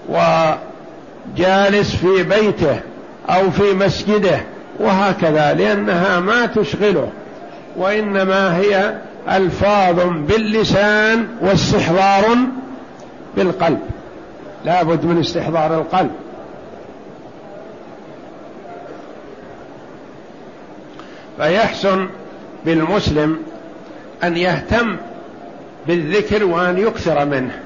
وجالس في بيته أو في مسجده وهكذا لأنها ما تشغله وإنما هي ألفاظ باللسان واستحضار بالقلب. لا بد من استحضار القلب. فيحسن بالمسلم أن يهتم بالذكر وأن يكثر منه.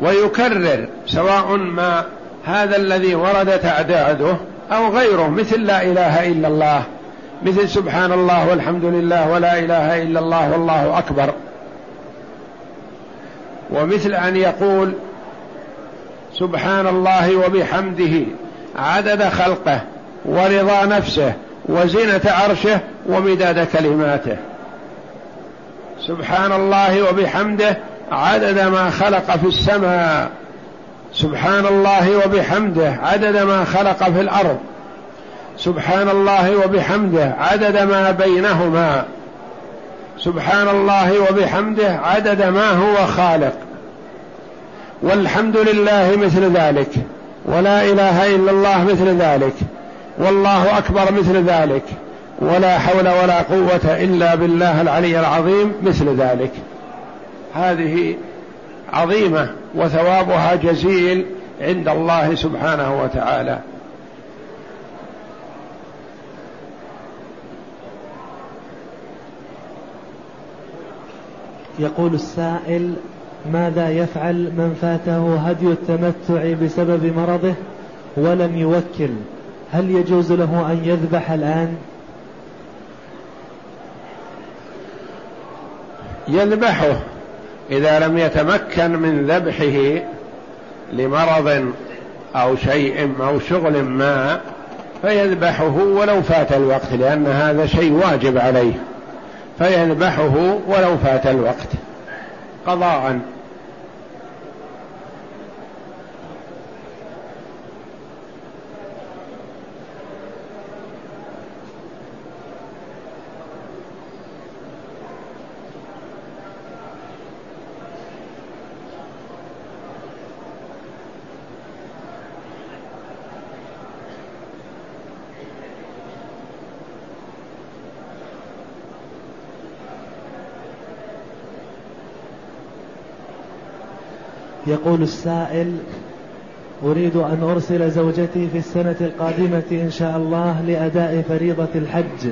ويكرر سواء ما هذا الذي ورد تعداده أو غيره مثل لا إله إلا الله. مثل سبحان الله والحمد لله ولا إله إلا الله والله أكبر. ومثل أن يقول سبحان الله وبحمده عدد خلقه ورضا نفسه وزنه عرشه ومداد كلماته. سبحان الله وبحمده عدد ما خلق في السماء. سبحان الله وبحمده عدد ما خلق في الأرض. سبحان الله وبحمده عدد ما بينهما. سبحان الله وبحمده عدد ما هو خالق. والحمد لله مثل ذلك. ولا إله إلا الله مثل ذلك. والله أكبر مثل ذلك. ولا حول ولا قوة إلا بالله العلي العظيم مثل ذلك. هذه عظيمة وثوابها جزيل عند الله سبحانه وتعالى. يقول السائل ماذا يفعل من فاته هدي التمتع بسبب مرضه ولم يوكل؟ هل يجوز له أن يذبح الآن؟ يذبحه إذا لم يتمكن من ذبحه لمرض أو شيء أو شغل ما فيذبحه ولو فات الوقت لأن هذا شيء واجب عليه. فيذبحه ولو فات الوقت قضاء يقول السائل أريد أن أرسل زوجتي في السنة القادمة إن شاء الله لأداء فريضة الحج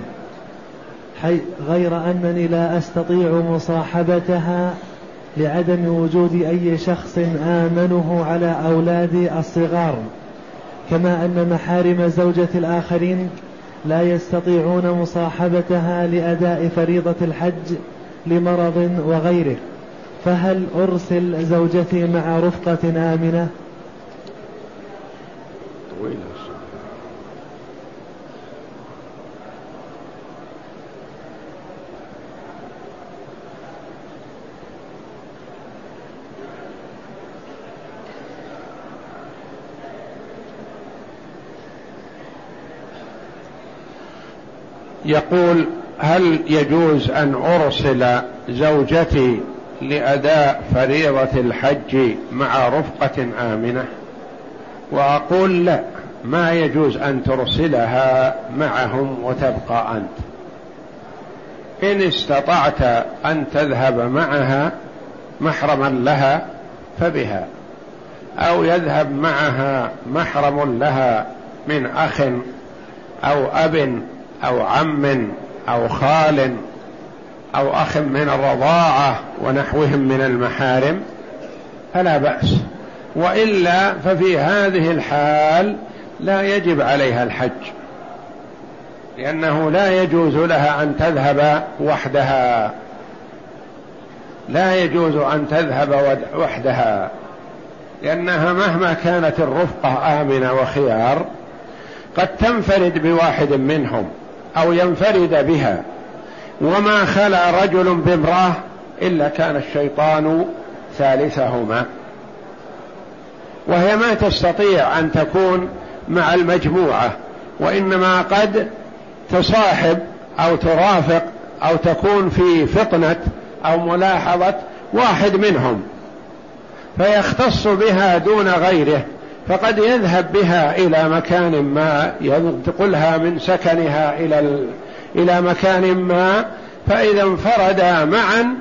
حي غير أنني لا أستطيع مصاحبتها لعدم وجود أي شخص آمنه على أولادي الصغار كما أن محارم زوجة الآخرين لا يستطيعون مصاحبتها لأداء فريضة الحج لمرض وغيره. فهل أرسل زوجتي مع رفقة آمنة؟ يقول هل يجوز أن أرسل زوجتي لأداء فريضة الحج مع رفقة آمنة. وأقول لا ما يجوز أن ترسلها معهم وتبقى أنت. إن استطعت أن تذهب معها محرما لها فبها أو يذهب معها محرم لها من أخ أو أب أو عم أو خال أو أخ من الرضاعة ونحوهم من المحارم فلا بأس. وإلا ففي هذه الحال لا يجب عليها الحج لأنه لا يجوز لها أن تذهب وحدها. لا يجوز أن تذهب وحدها لأنها مهما كانت الرفقة آمنة وخيار قد تنفرد بواحد منهم أو ينفرد بها. وما خلا رجل بامرأة إلا كان الشيطان ثالثهما. وهي ما تستطيع أن تكون مع المجموعة وإنما قد تصاحب أو ترافق أو تكون في فطنة أو ملاحظة واحد منهم فيختص بها دون غيره فقد يذهب بها إلى مكان ما ينتقلها من سكنها إلى إلى مكان ما فإذا انفردا معا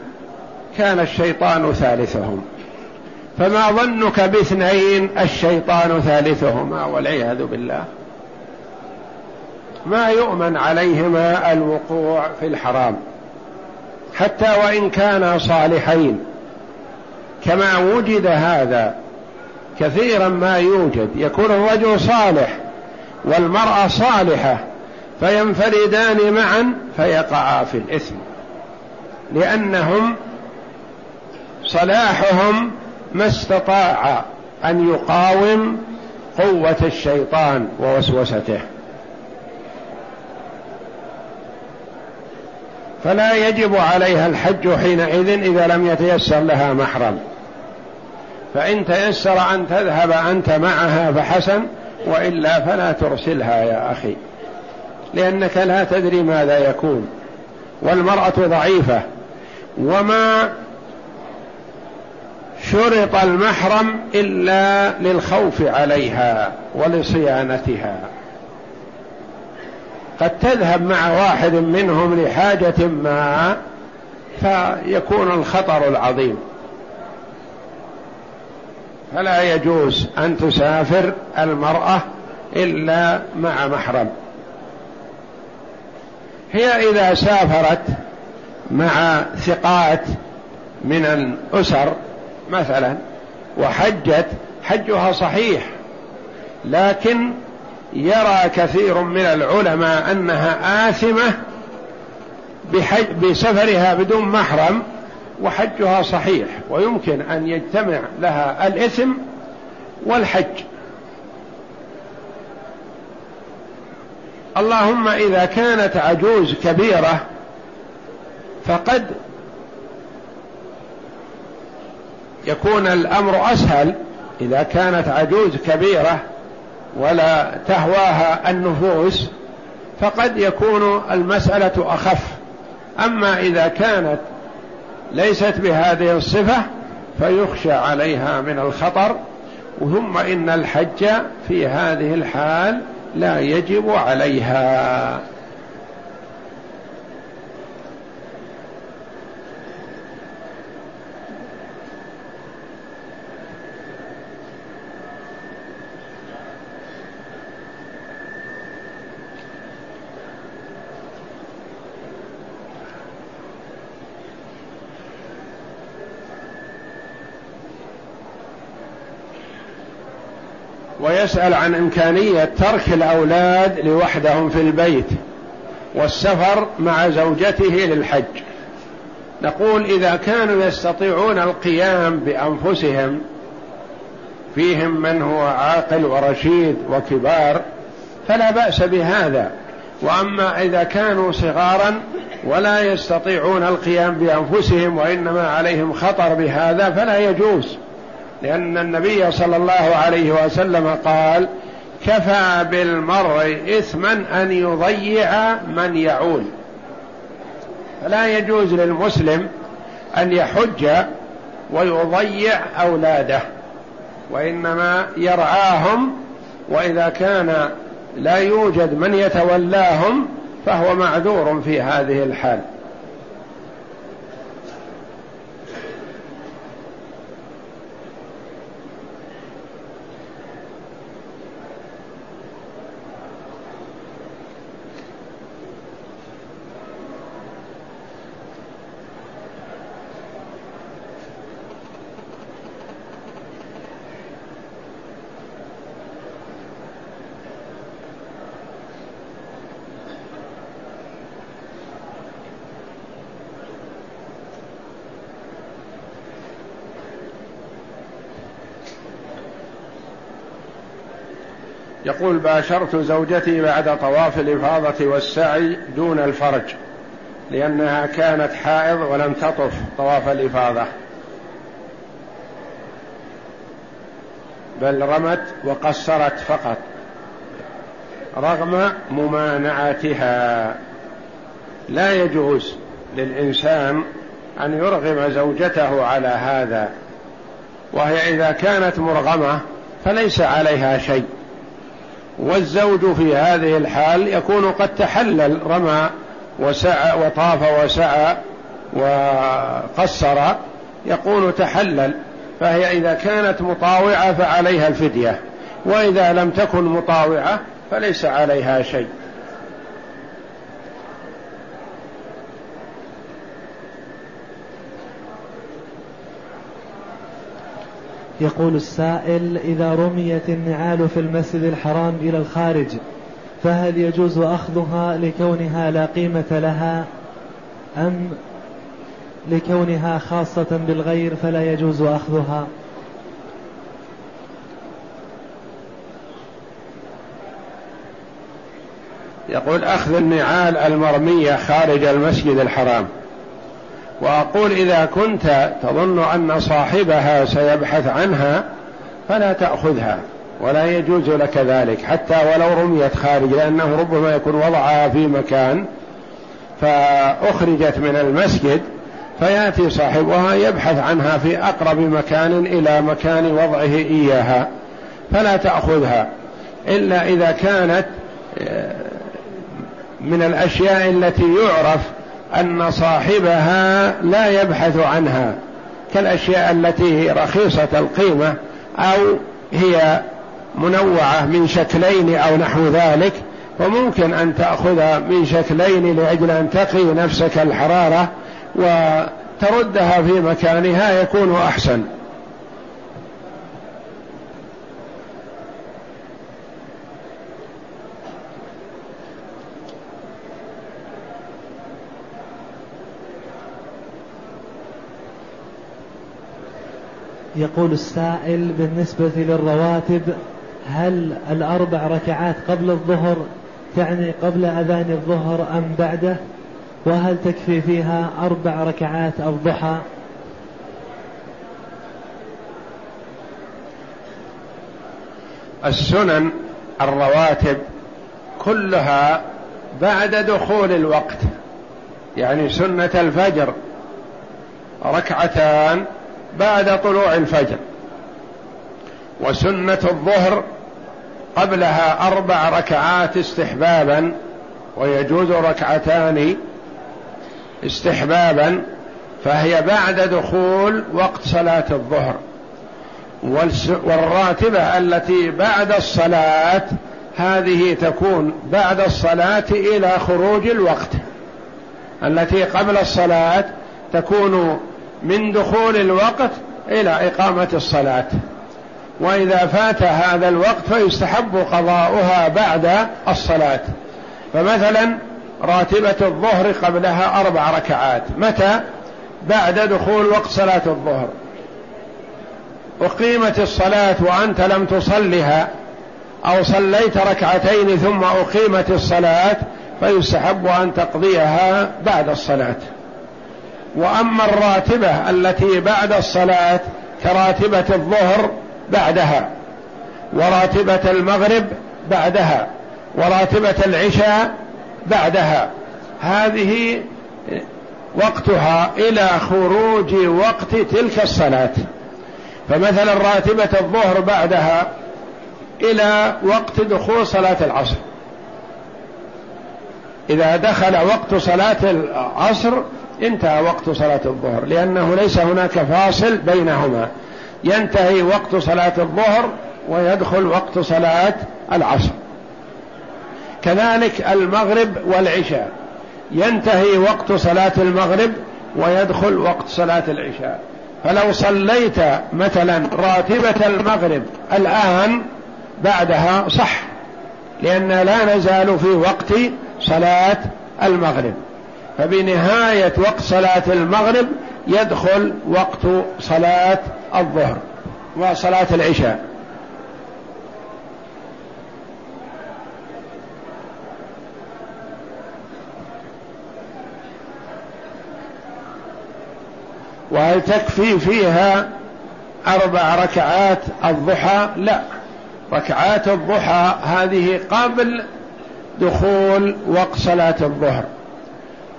كان الشيطان ثالثهم. فما ظنك باثنين الشيطان ثالثهما والعياذ بالله. ما يؤمن عليهما الوقوع في الحرام حتى وإن كانا صالحين. كما وجد هذا كثيرا ما يوجد. يكون الرجل صالح والمرأة صالحة فينفردان معا فيقعا في الإثم. لأنهم صلاحهم ما استطاع أن يقاوم قوة الشيطان ووسوسته. فلا يجب عليها الحج حينئذ إذا لم يتيسر لها محرم. فإن تيسر أن تذهب أنت معها فحسن وإلا فلا ترسلها يا أخي. لأنك لا تدري ماذا يكون والمرأة ضعيفة. وما شرط المحرم إلا للخوف عليها ولصيانتها. قد تذهب مع واحد منهم لحاجة ما فيكون الخطر العظيم. فلا يجوز أن تسافر المرأة إلا مع محرم. هي إذا سافرت مع ثقات من الأسر مثلا وحجت حجها صحيح لكن يرى كثير من العلماء أنها آثمة بحج بسفرها بدون محرم وحجها صحيح ويمكن أن يجتمع لها الإثم والحج. اللهم إذا كانت عجوز كبيرة فقد يكون الأمر أسهل إذا كانت عجوز كبيرة ولا تهواها النفوس فقد يكون المسألة أخف. أما إذا كانت ليست بهذه الصفة فيخشى عليها من الخطر ثم إن الحج في هذه الحال لا يجب عليها. ويسأل عن إمكانية ترك الأولاد لوحدهم في البيت والسفر مع زوجته للحج. نقول إذا كانوا يستطيعون القيام بأنفسهم فيهم من هو عاقل ورشيد وكبار فلا بأس بهذا. وأما إذا كانوا صغارا ولا يستطيعون القيام بأنفسهم وإنما عليهم خطر بهذا فلا يجوز. لأن النبي صلى الله عليه وسلم قال كفى بالمرء إثما أن يضيع من يعول. فلا يجوز للمسلم أن يحج ويضيع أولاده وإنما يرعاهم وإذا كان لا يوجد من يتولاهم فهو معذور في هذه الحال. يقول باشرت زوجتي بعد طواف الإفاضة والسعي دون الفرج لأنها كانت حائض ولم تطف طواف الإفاضة. بل رمت وقصرت فقط رغم ممانعتها. لا يجوز للإنسان أن يرغم زوجته على هذا وهي إذا كانت مرغمة فليس عليها شيء. والزوج في هذه الحال يكون قد تحلل رمى وسعى وطاف وسعى وقصر يكون تحلل فهي إذا كانت مطاوعة فعليها الفدية وإذا لم تكن مطاوعة فليس عليها شيء. يقول السائل إذا رميت النعال في المسجد الحرام إلى الخارج فهل يجوز أخذها لكونها لا قيمة لها؟ أم لكونها خاصة بالغير فلا يجوز أخذها؟ يقول أخذ النعال المرمية خارج المسجد الحرام. وأقول إذا كنت تظن أن صاحبها سيبحث عنها فلا تأخذها ولا يجوز لك ذلك حتى ولو رميت خارج لأنه ربما يكون وضعها في مكان فأخرجت من المسجد فيأتي صاحبها يبحث عنها في أقرب مكان إلى مكان وضعه إياها فلا تأخذها. إلا إذا كانت آه، من الأشياء التي يعرف أن صاحبها لا يبحث عنها كالأشياء التي هي رخيصة القيمة أو هي منوعة من شكلين أو نحو ذلك فممكن أن تأخذ من شكلين لأجل أن تقي نفسك الحرارة وتردها في مكانها يكون أحسن. يقول السائل بالنسبة للرواتب هل الأربع ركعات قبل الظهر تعني قبل أذان الظهر أم بعده؟ وهل تكفي فيها أربع ركعات الضحى؟ السنن الرواتب كلها بعد دخول الوقت يعني سنة الفجر ركعتان بعد طلوع الفجر. وسنة الظهر قبلها أربع ركعات استحبابا ويجوز ركعتان استحبابا فهي بعد دخول وقت صلاة الظهر. والراتبة التي بعد الصلاة هذه تكون بعد الصلاة إلى خروج الوقت. التي قبل الصلاة تكون من دخول الوقت إلى إقامة الصلاة. وإذا فات هذا الوقت فيستحب قضاؤها بعد الصلاة. فمثلا راتبة الظهر قبلها أربع ركعات. متى؟ بعد دخول وقت صلاة الظهر. أقيمت الصلاة وأنت لم تصلها أو صليت ركعتين ثم أقيمت الصلاة فيستحب أن تقضيها بعد الصلاة. وأما الراتبة التي بعد الصلاة كراتبة الظهر بعدها وراتبة المغرب بعدها وراتبة العشاء بعدها. هذه وقتها إلى خروج وقت تلك الصلاة. فمثلا راتبة الظهر بعدها إلى وقت دخول صلاة العصر. إذا دخل وقت صلاة العصر انتهى وقت صلاة الظهر لأنه ليس هناك فاصل بينهما. ينتهي وقت صلاة الظهر ويدخل وقت صلاة العصر. كذلك المغرب والعشاء. ينتهي وقت صلاة المغرب ويدخل وقت صلاة العشاء. فلو صليت مثلا راتبة المغرب الآن بعدها صح لأن لا نزال في وقت صلاة المغرب. فبنهاية وقت صلاة المغرب يدخل وقت صلاة الظهر وصلاة العشاء. وهل تكفي فيها أربع ركعات الضحى؟ لا. ركعات الضحى هذه قبل دخول وقت صلاة الظهر.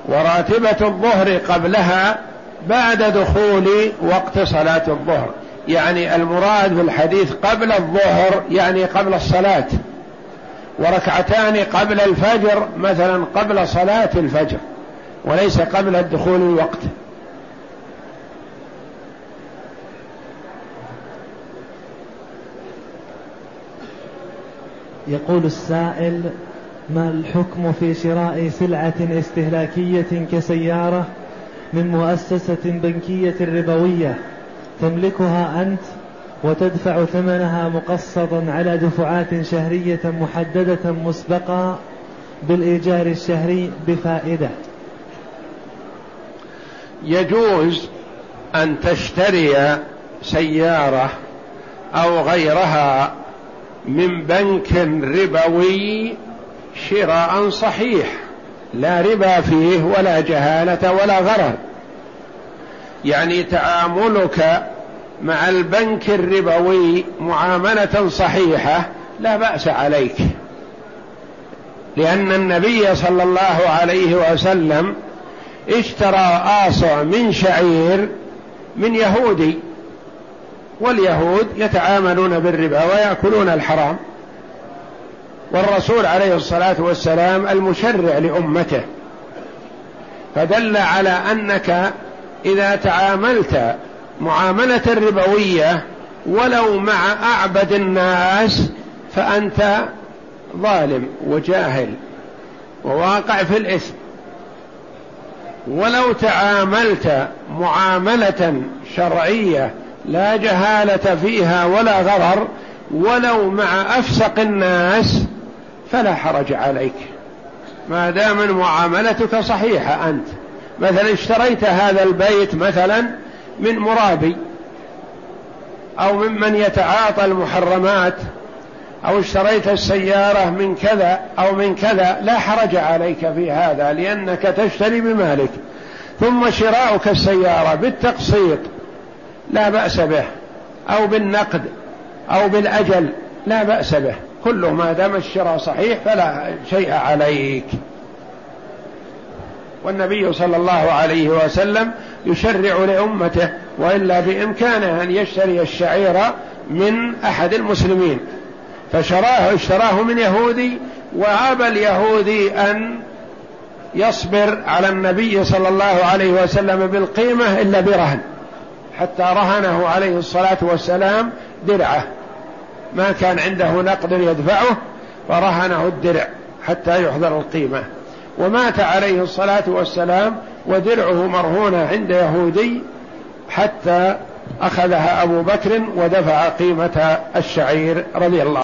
وراتبة الظهر قبلها بعد دخول وقت صلاة الظهر. يعني المراد في الحديث قبل الظهر يعني قبل الصلاة. وركعتان قبل الفجر مثلا قبل صلاة الفجر وليس قبل الدخول الوقت. يقول السائل ما الحكم في شراء سلعة استهلاكية كسيارة من مؤسسة بنكية ربوية تملكها أنت وتدفع ثمنها مقسطا على دفعات شهرية محددة مسبقا بالإيجار الشهري بفائدة؟ يجوز أن تشتري سيارة أو غيرها من بنك ربوي شراء صحيح لا ربا فيه ولا جهالة ولا غرر يعني تعاملك مع البنك الربوي معاملة صحيحة لا بأس عليك. لأن النبي صلى الله عليه وسلم اشترى آصع من شعير من يهودي واليهود يتعاملون بالربا ويأكلون الحرام. والرسول عليه الصلاة والسلام المشرع لأمته. فدل على أنك إذا تعاملت معاملة ربوية ولو مع أعبد الناس فأنت ظالم وجاهل وواقع في الإثم. ولو تعاملت معاملة شرعية لا جهالة فيها ولا غرر ولو مع أفسق الناس فلا حرج عليك. ما دام معاملتك صحيحة أنت. مثلا اشتريت هذا البيت مثلا من مرابي أو ممن يتعاطى المحرمات أو اشتريت السيارة من كذا أو من كذا لا حرج عليك في هذا لأنك تشتري بمالك. ثم شراؤك السيارة بالتقسيط لا بأس به أو بالنقد أو بالأجل لا بأس به. كله ما دام الشراء صحيح فلا شيء عليك. والنبي صلى الله عليه وسلم يشرع لأمته وإلا بإمكانه أن يشتري الشعير من أحد المسلمين. فشراه اشتراه من يهودي وأبى اليهودي أن يصبر على النبي صلى الله عليه وسلم بالقيمة إلا برهن حتى رهنه عليه الصلاة والسلام درعة. ما كان عنده نقد يدفعه فرهنه الدرع حتى يحضر القيمة. ومات عليه الصلاة والسلام ودرعه مرهونة عند يهودي حتى أخذها أبو بكر ودفع قيمة الشعير رضي الله